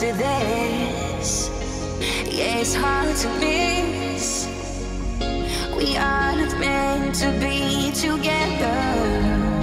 to this. Yeah, it's hard to miss. We aren't meant to be together.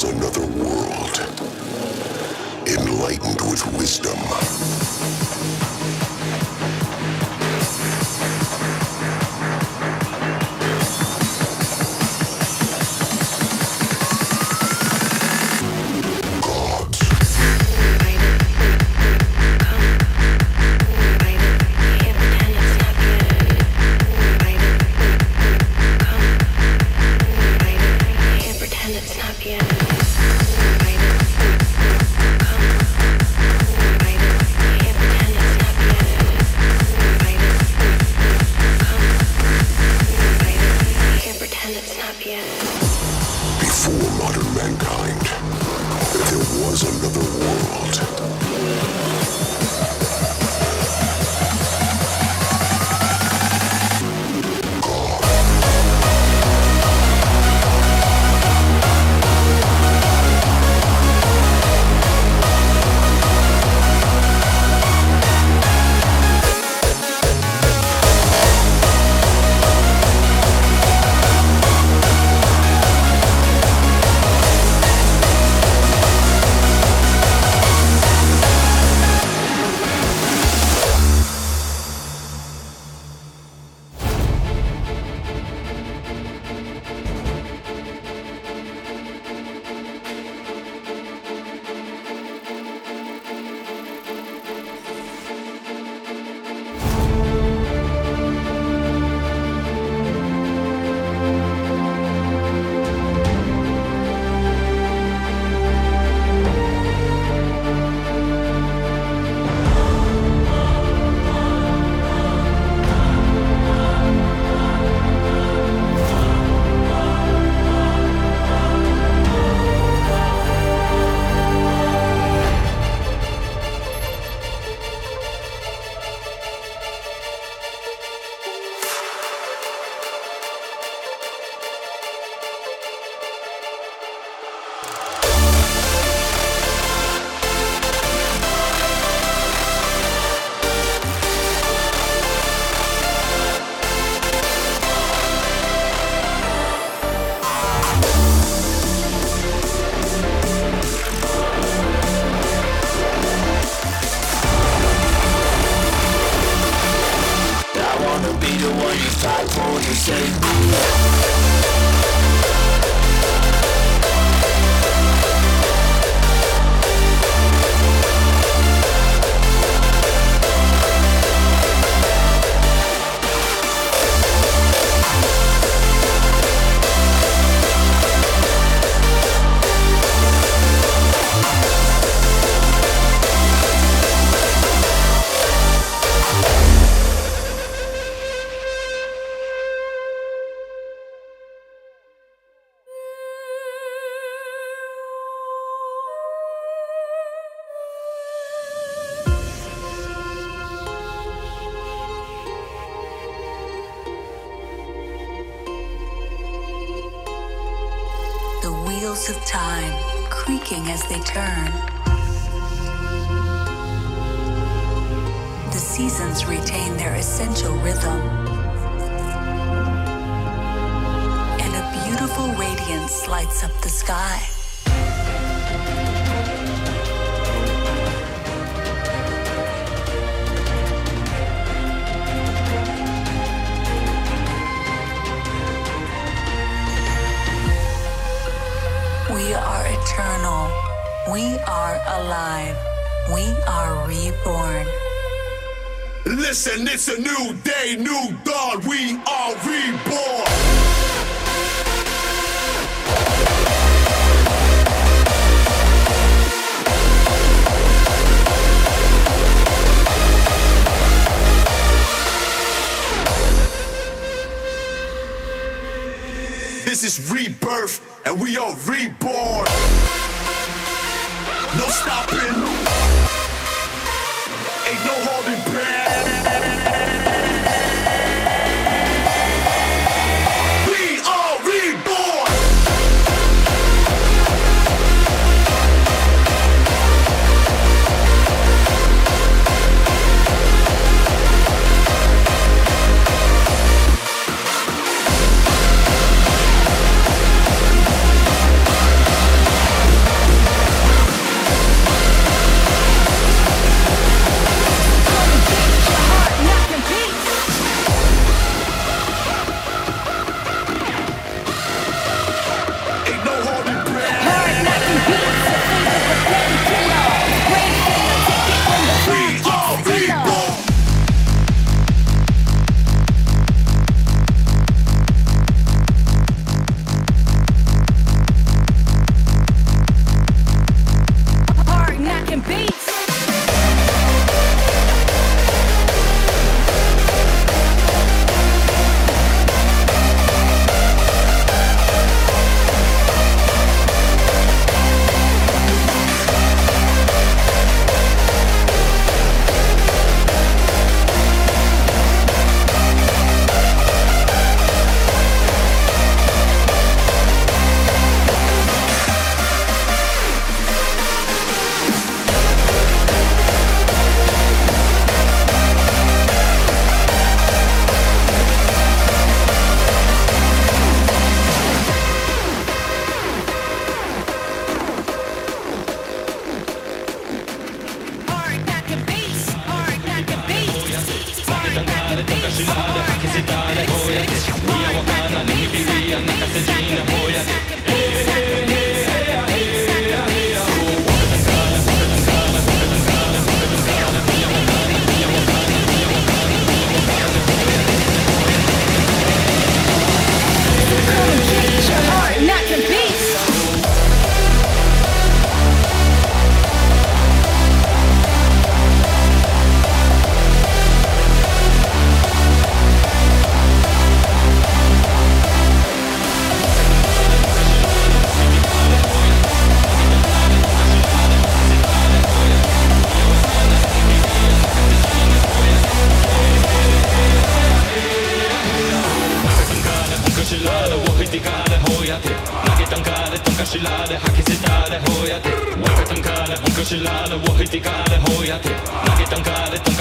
was another world, enlightened with wisdom.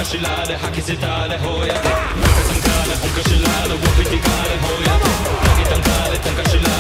karşılara hak izitale hoya Nefesim kale, on karşılara, wapiti kale hoya Nagitan kale, tan karşılara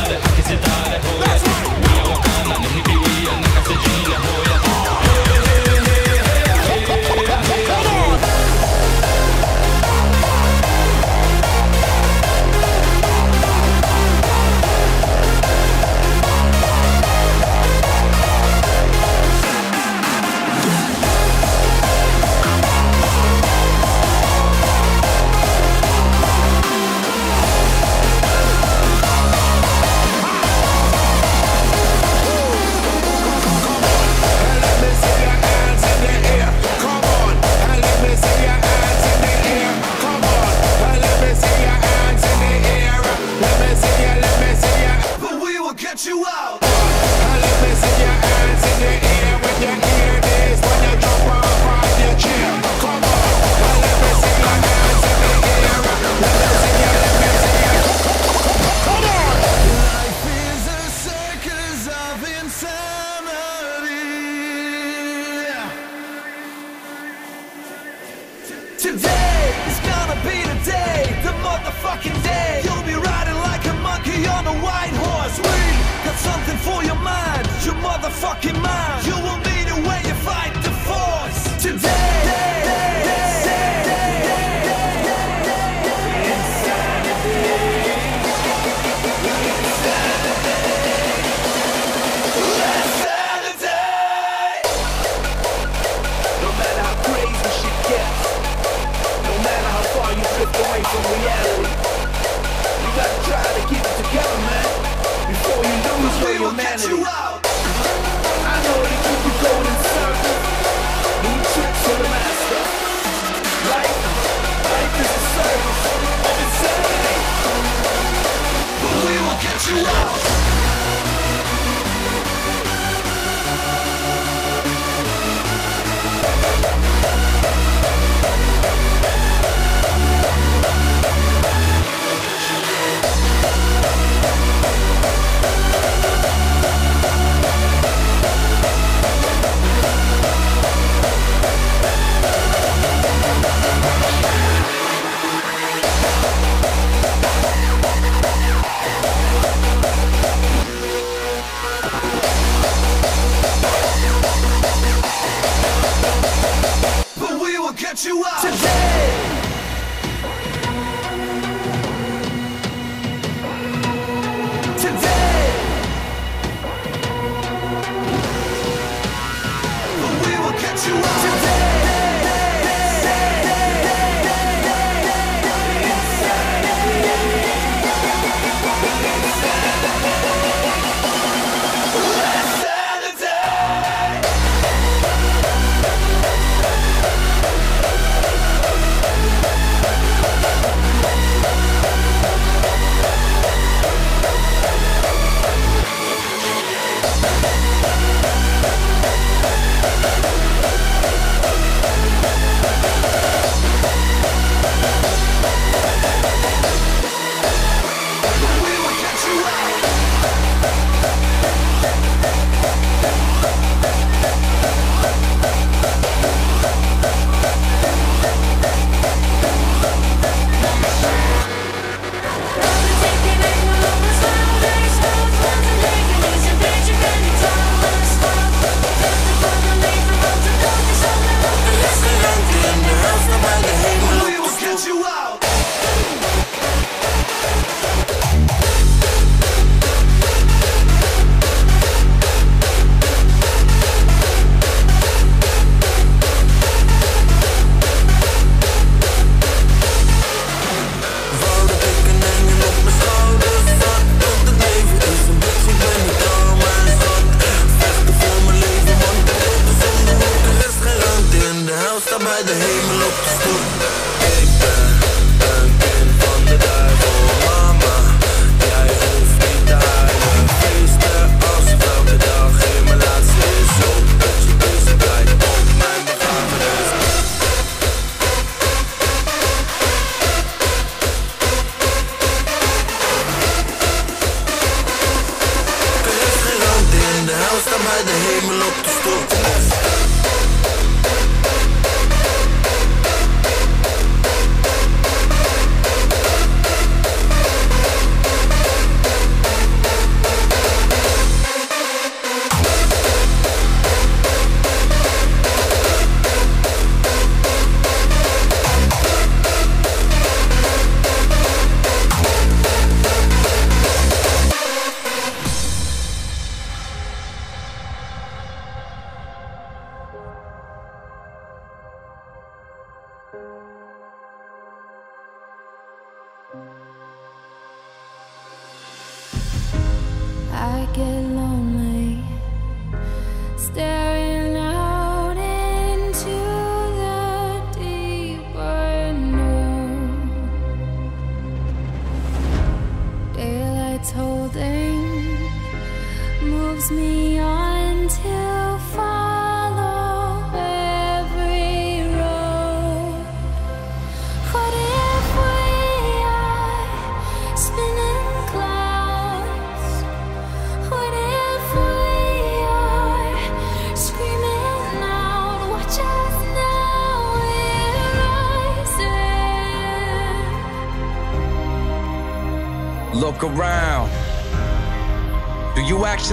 de hemel op de stoep.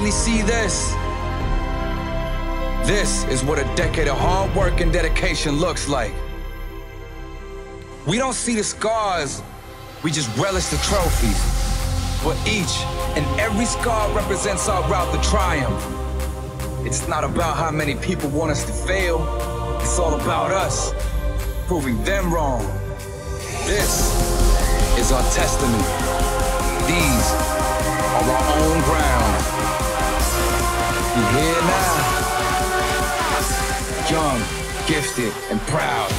Actually see this? This is what a decade of hard work and dedication looks like. We don't see the scars, we just relish the trophies. For each and every scar represents our route to triumph. It's not about how many people want us to fail, it's all about us proving them wrong. This is our testament. These are our own ground. You hear now? Young, gifted, and proud.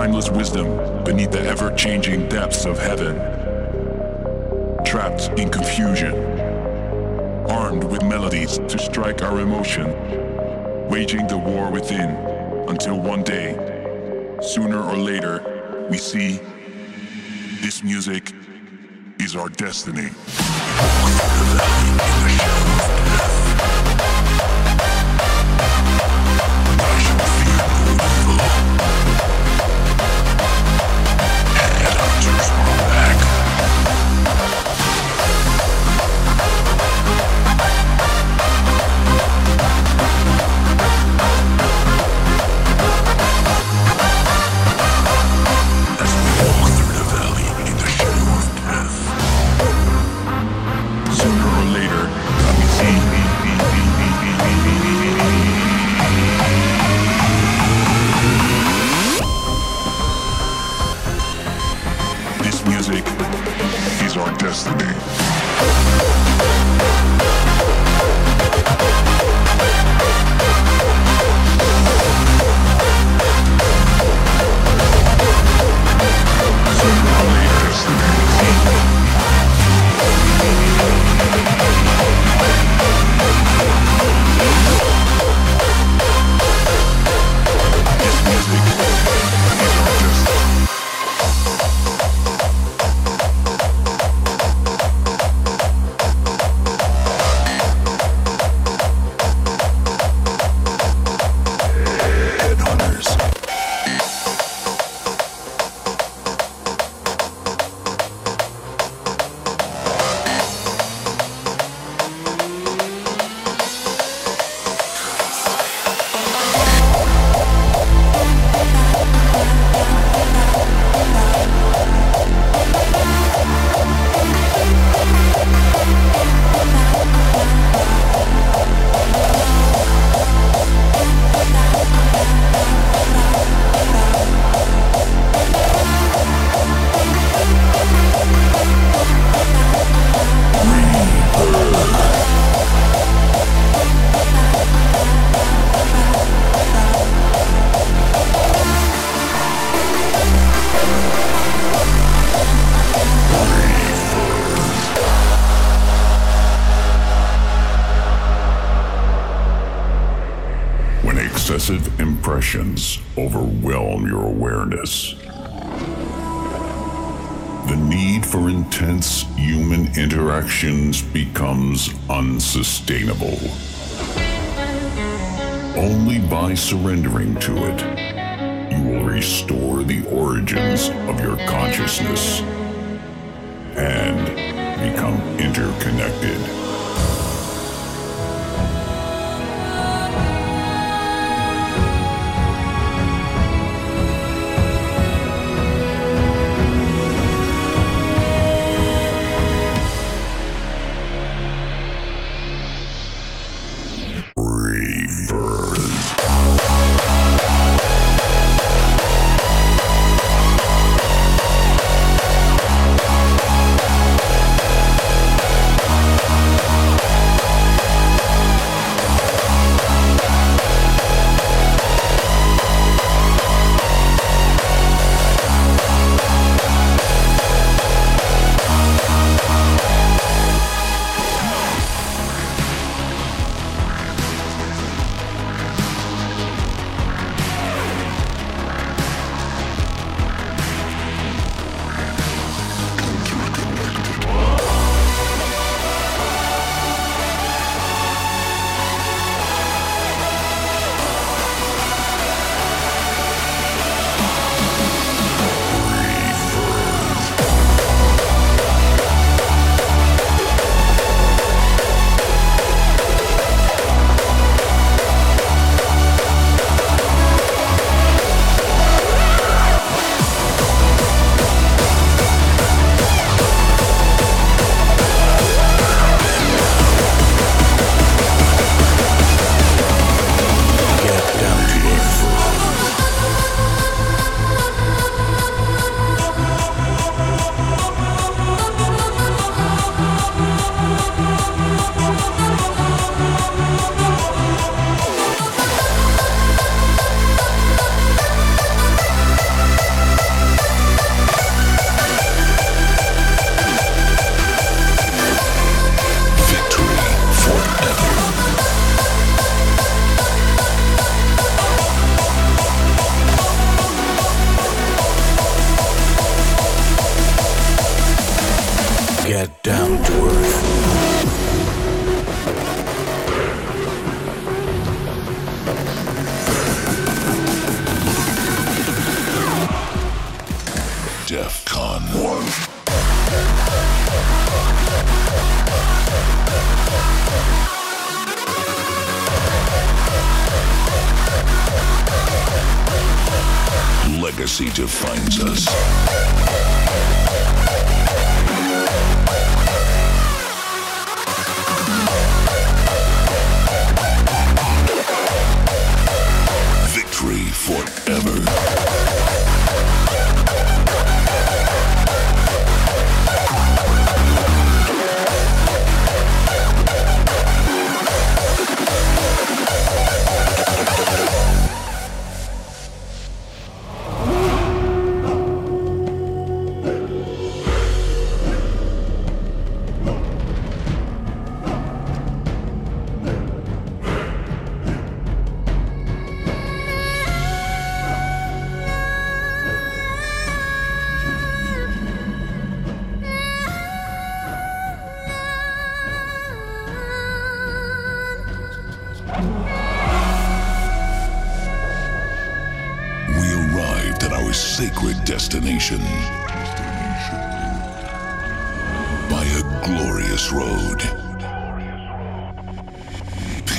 Timeless wisdom beneath the ever changing depths of heaven. Trapped in confusion. Armed with melodies to strike our emotion. Waging the war within until one day, sooner or later, we see this music is our destiny. Interactions becomes unsustainable. Only by surrendering to it, you will restore the origins of your consciousness and become interconnected.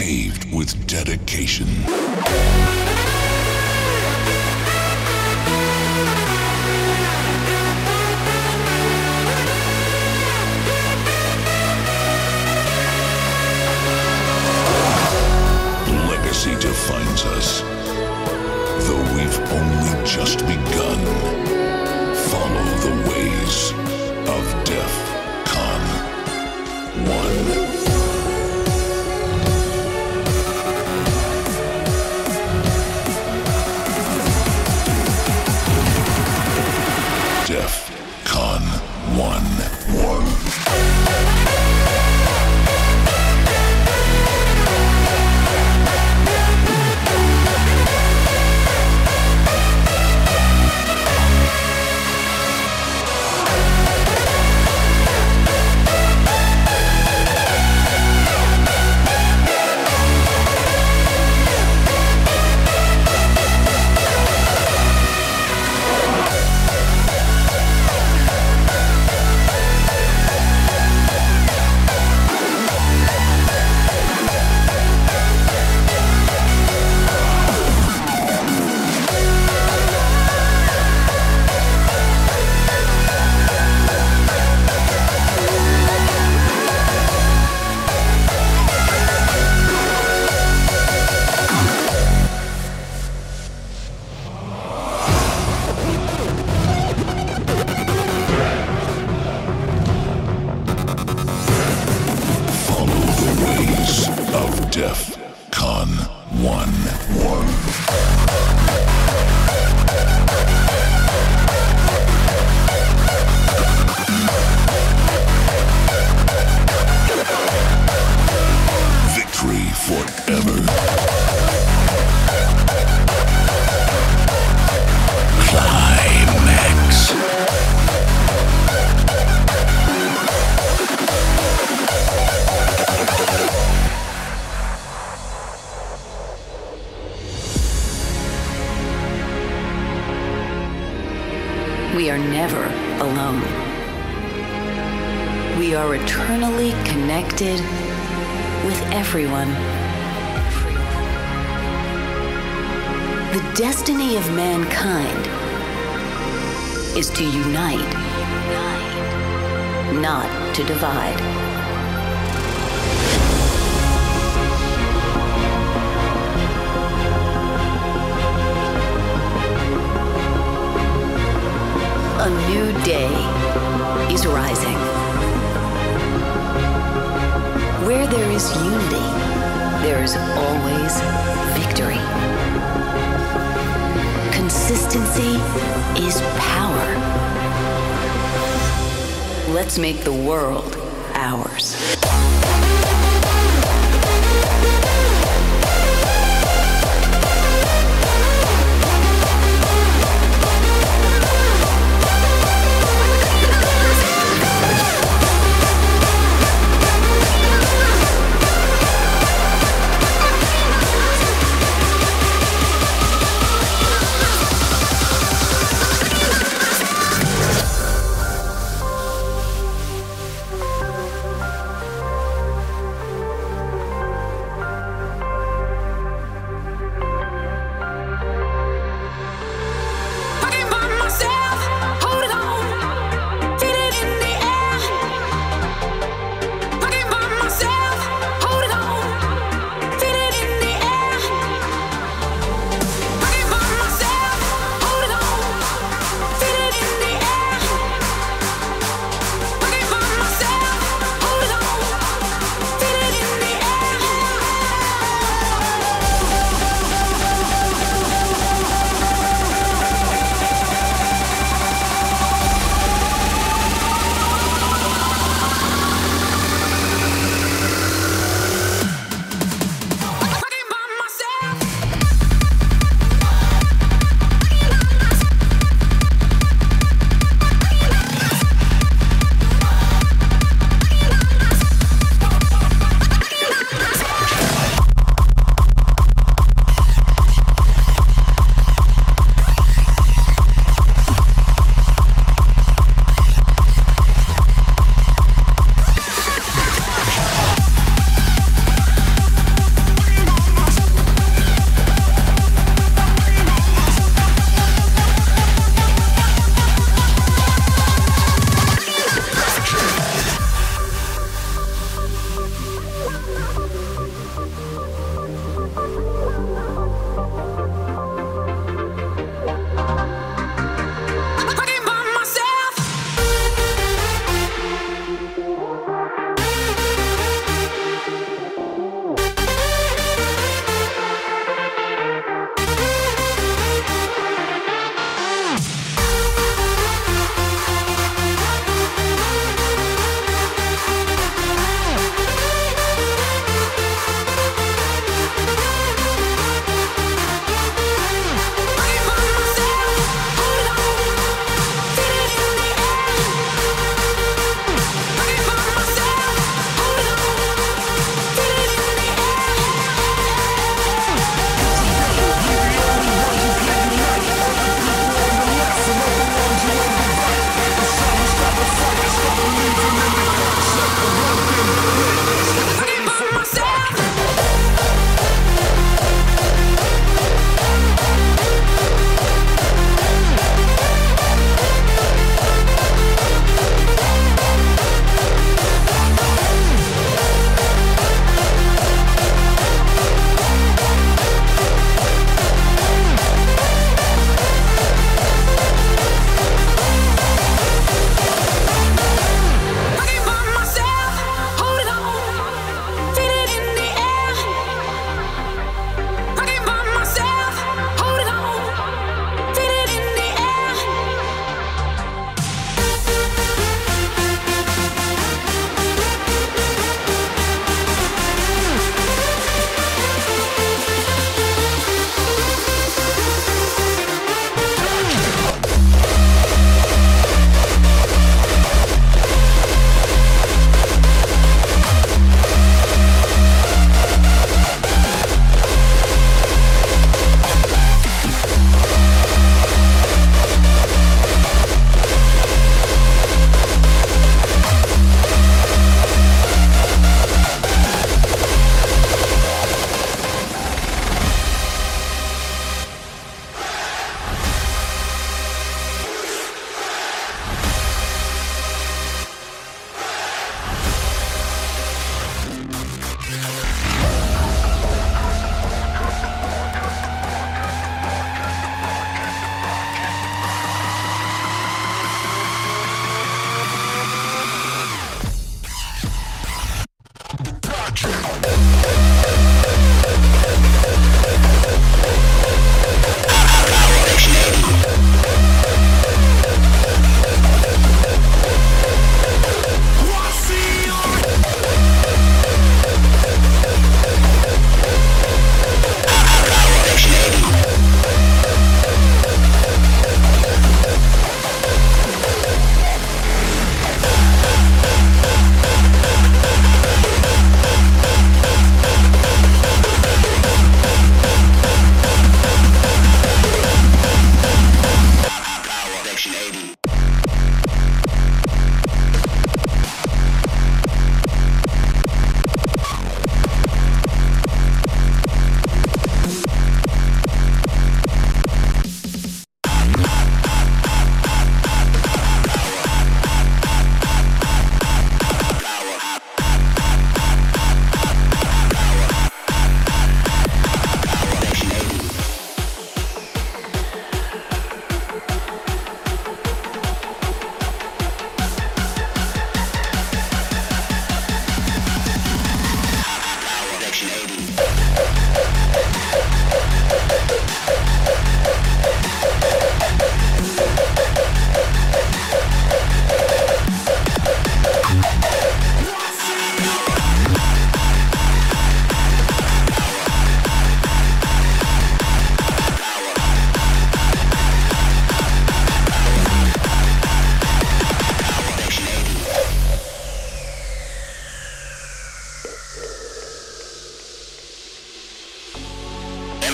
Paved with dedication. We are eternally connected with everyone. The destiny of mankind is to unite, not to divide. A new day is rising. Where there is unity, there is always victory. Consistency is power. Let's make the world ours.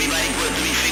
anybody put a three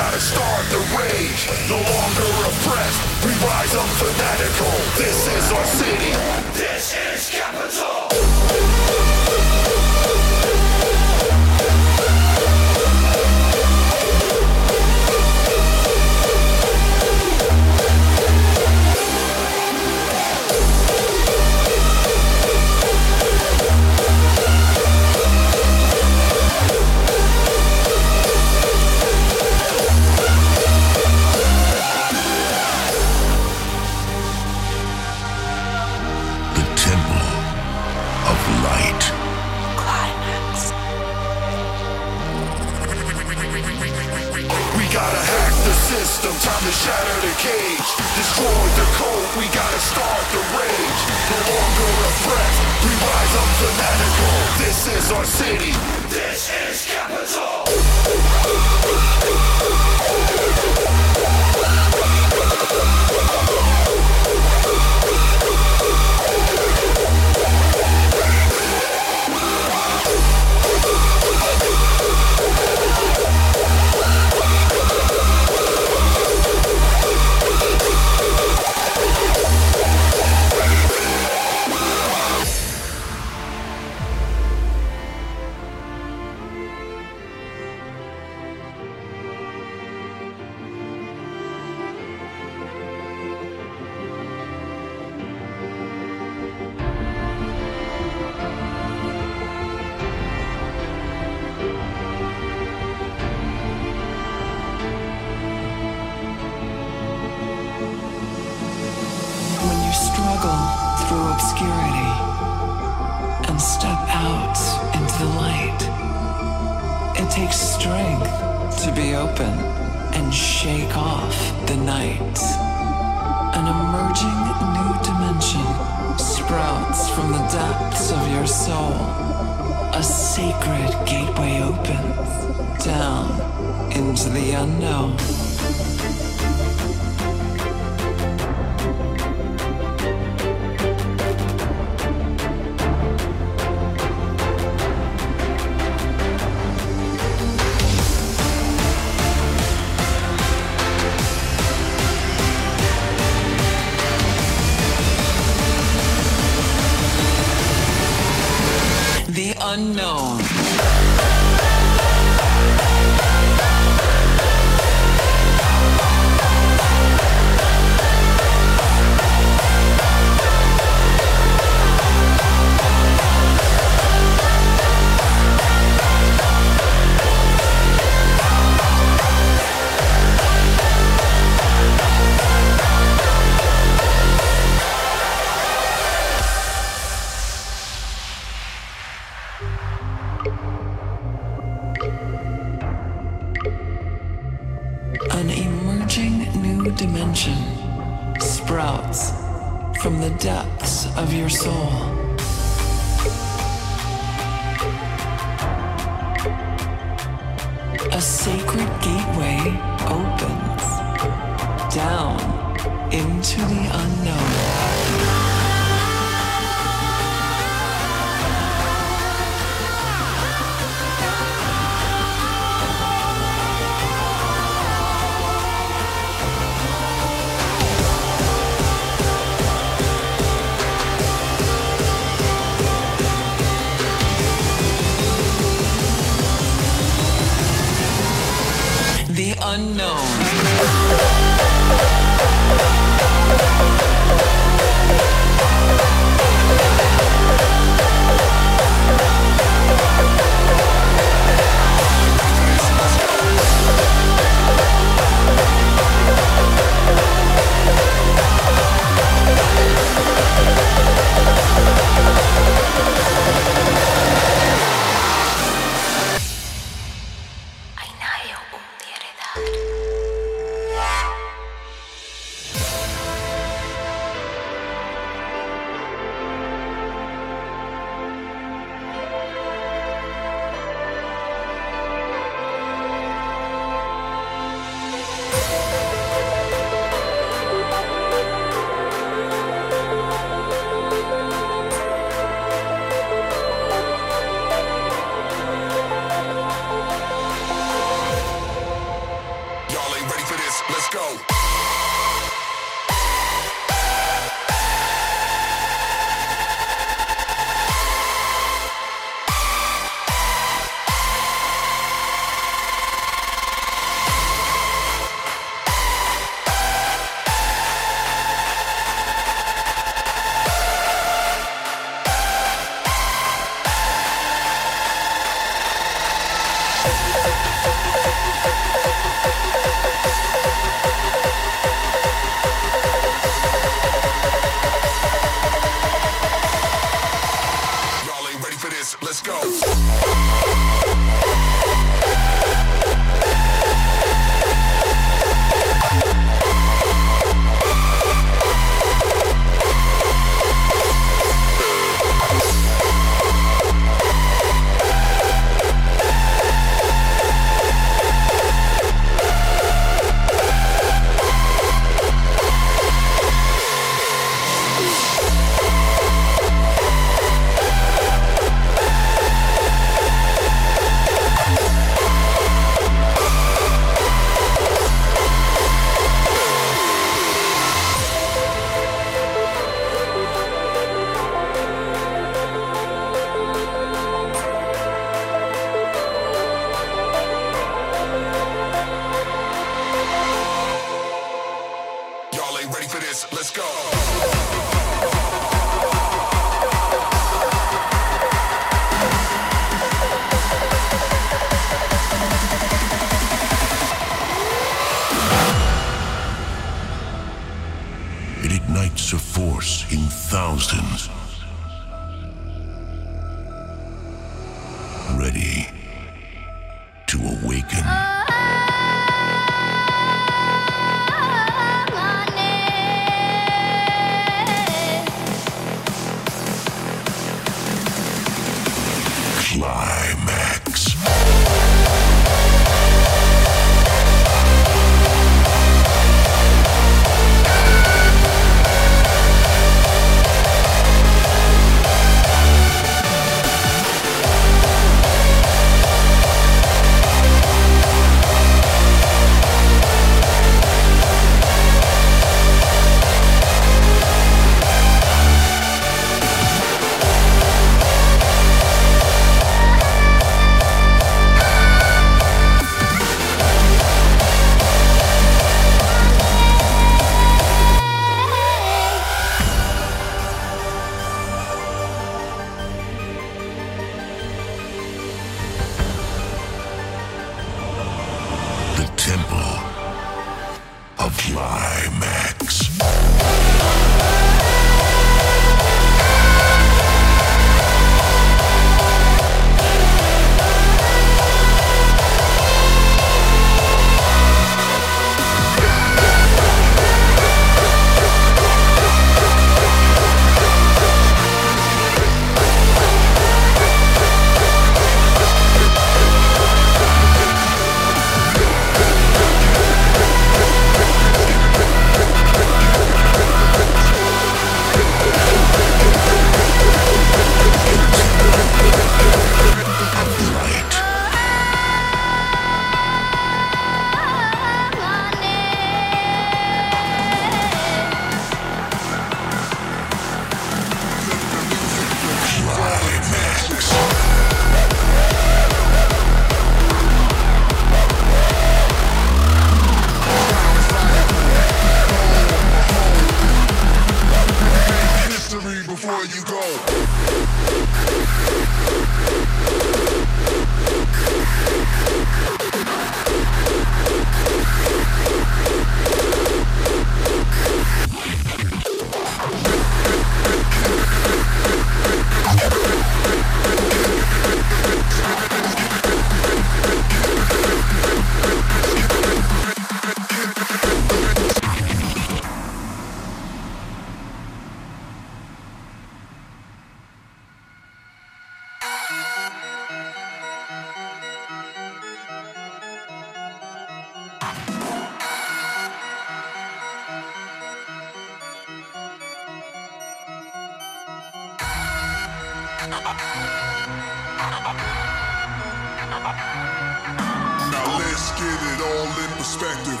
get it all in perspective.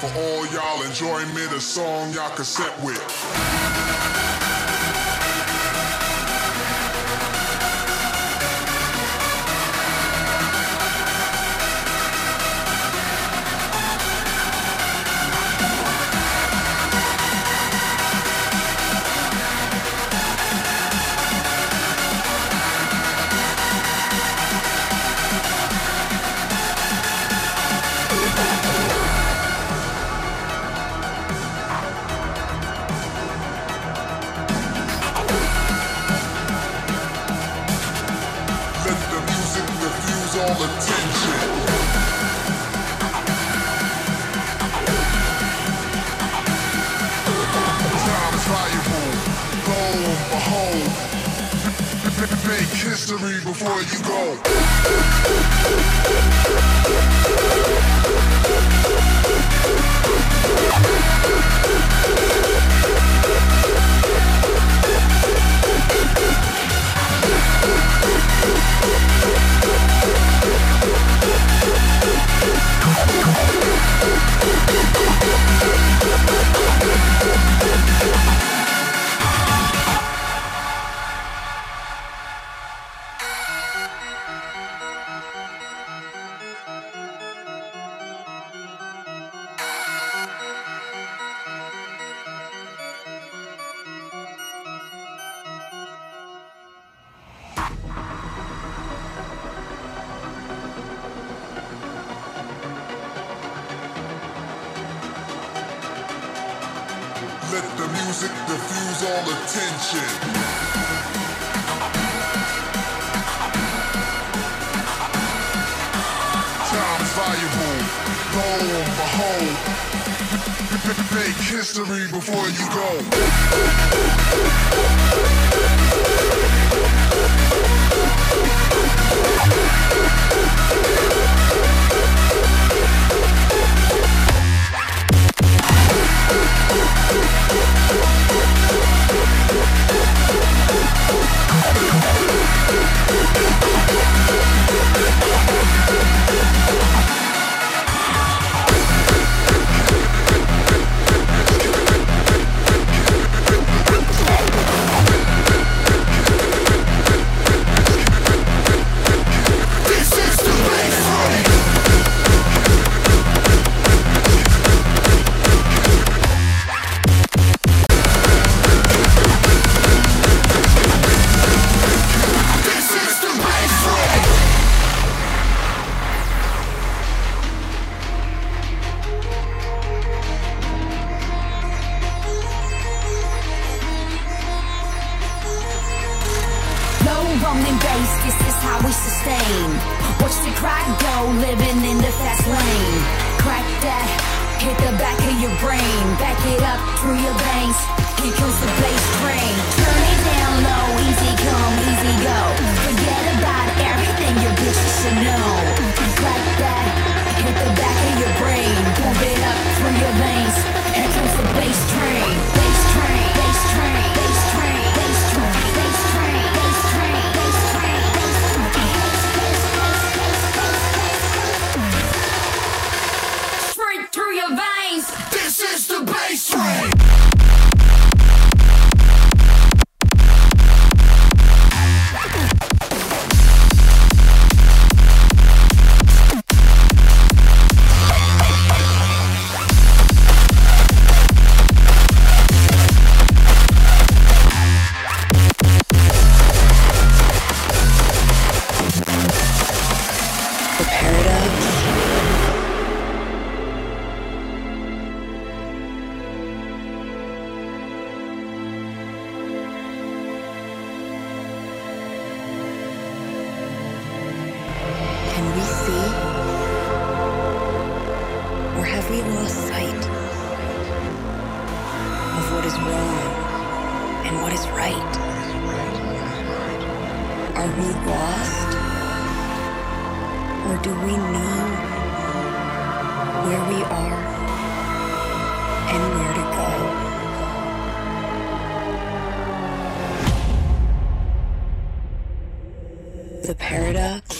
For all y'all enjoyment, a song y'all can set with. The paradox.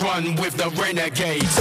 Run with the renegades.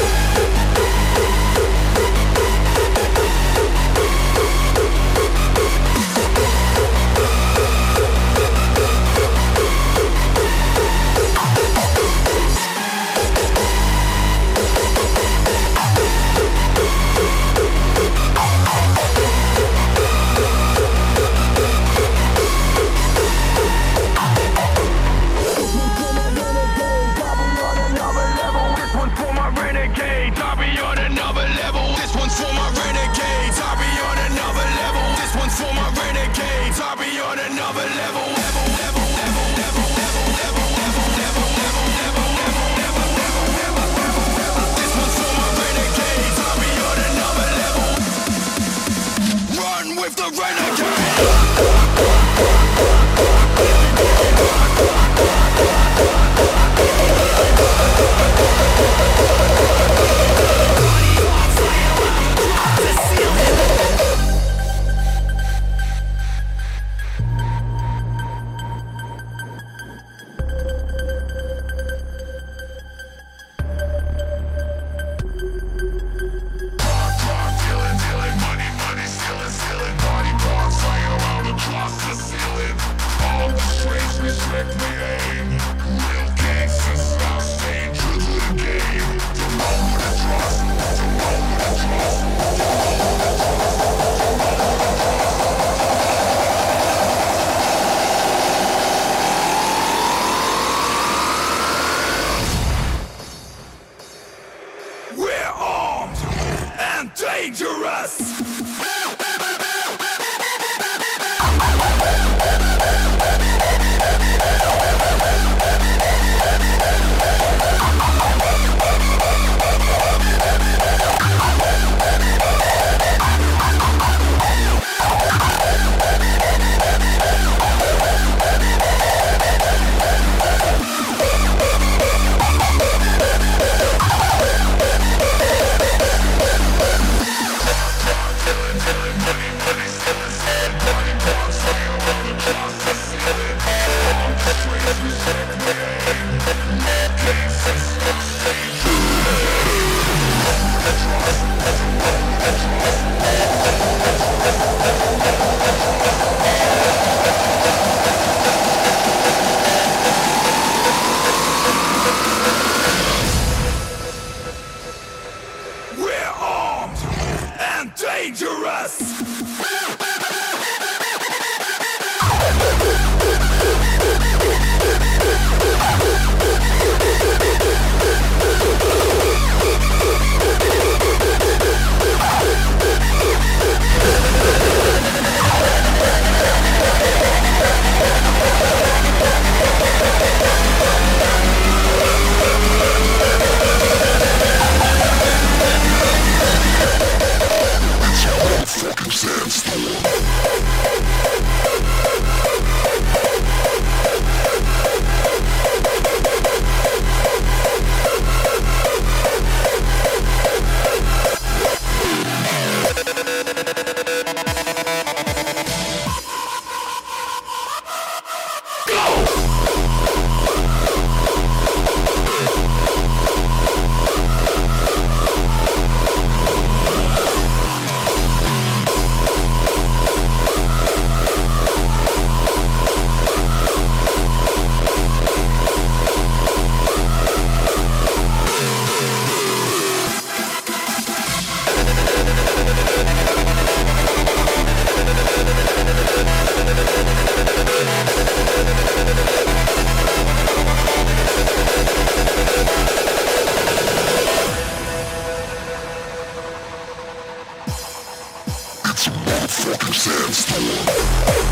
It's and motherfucking Sandstorm.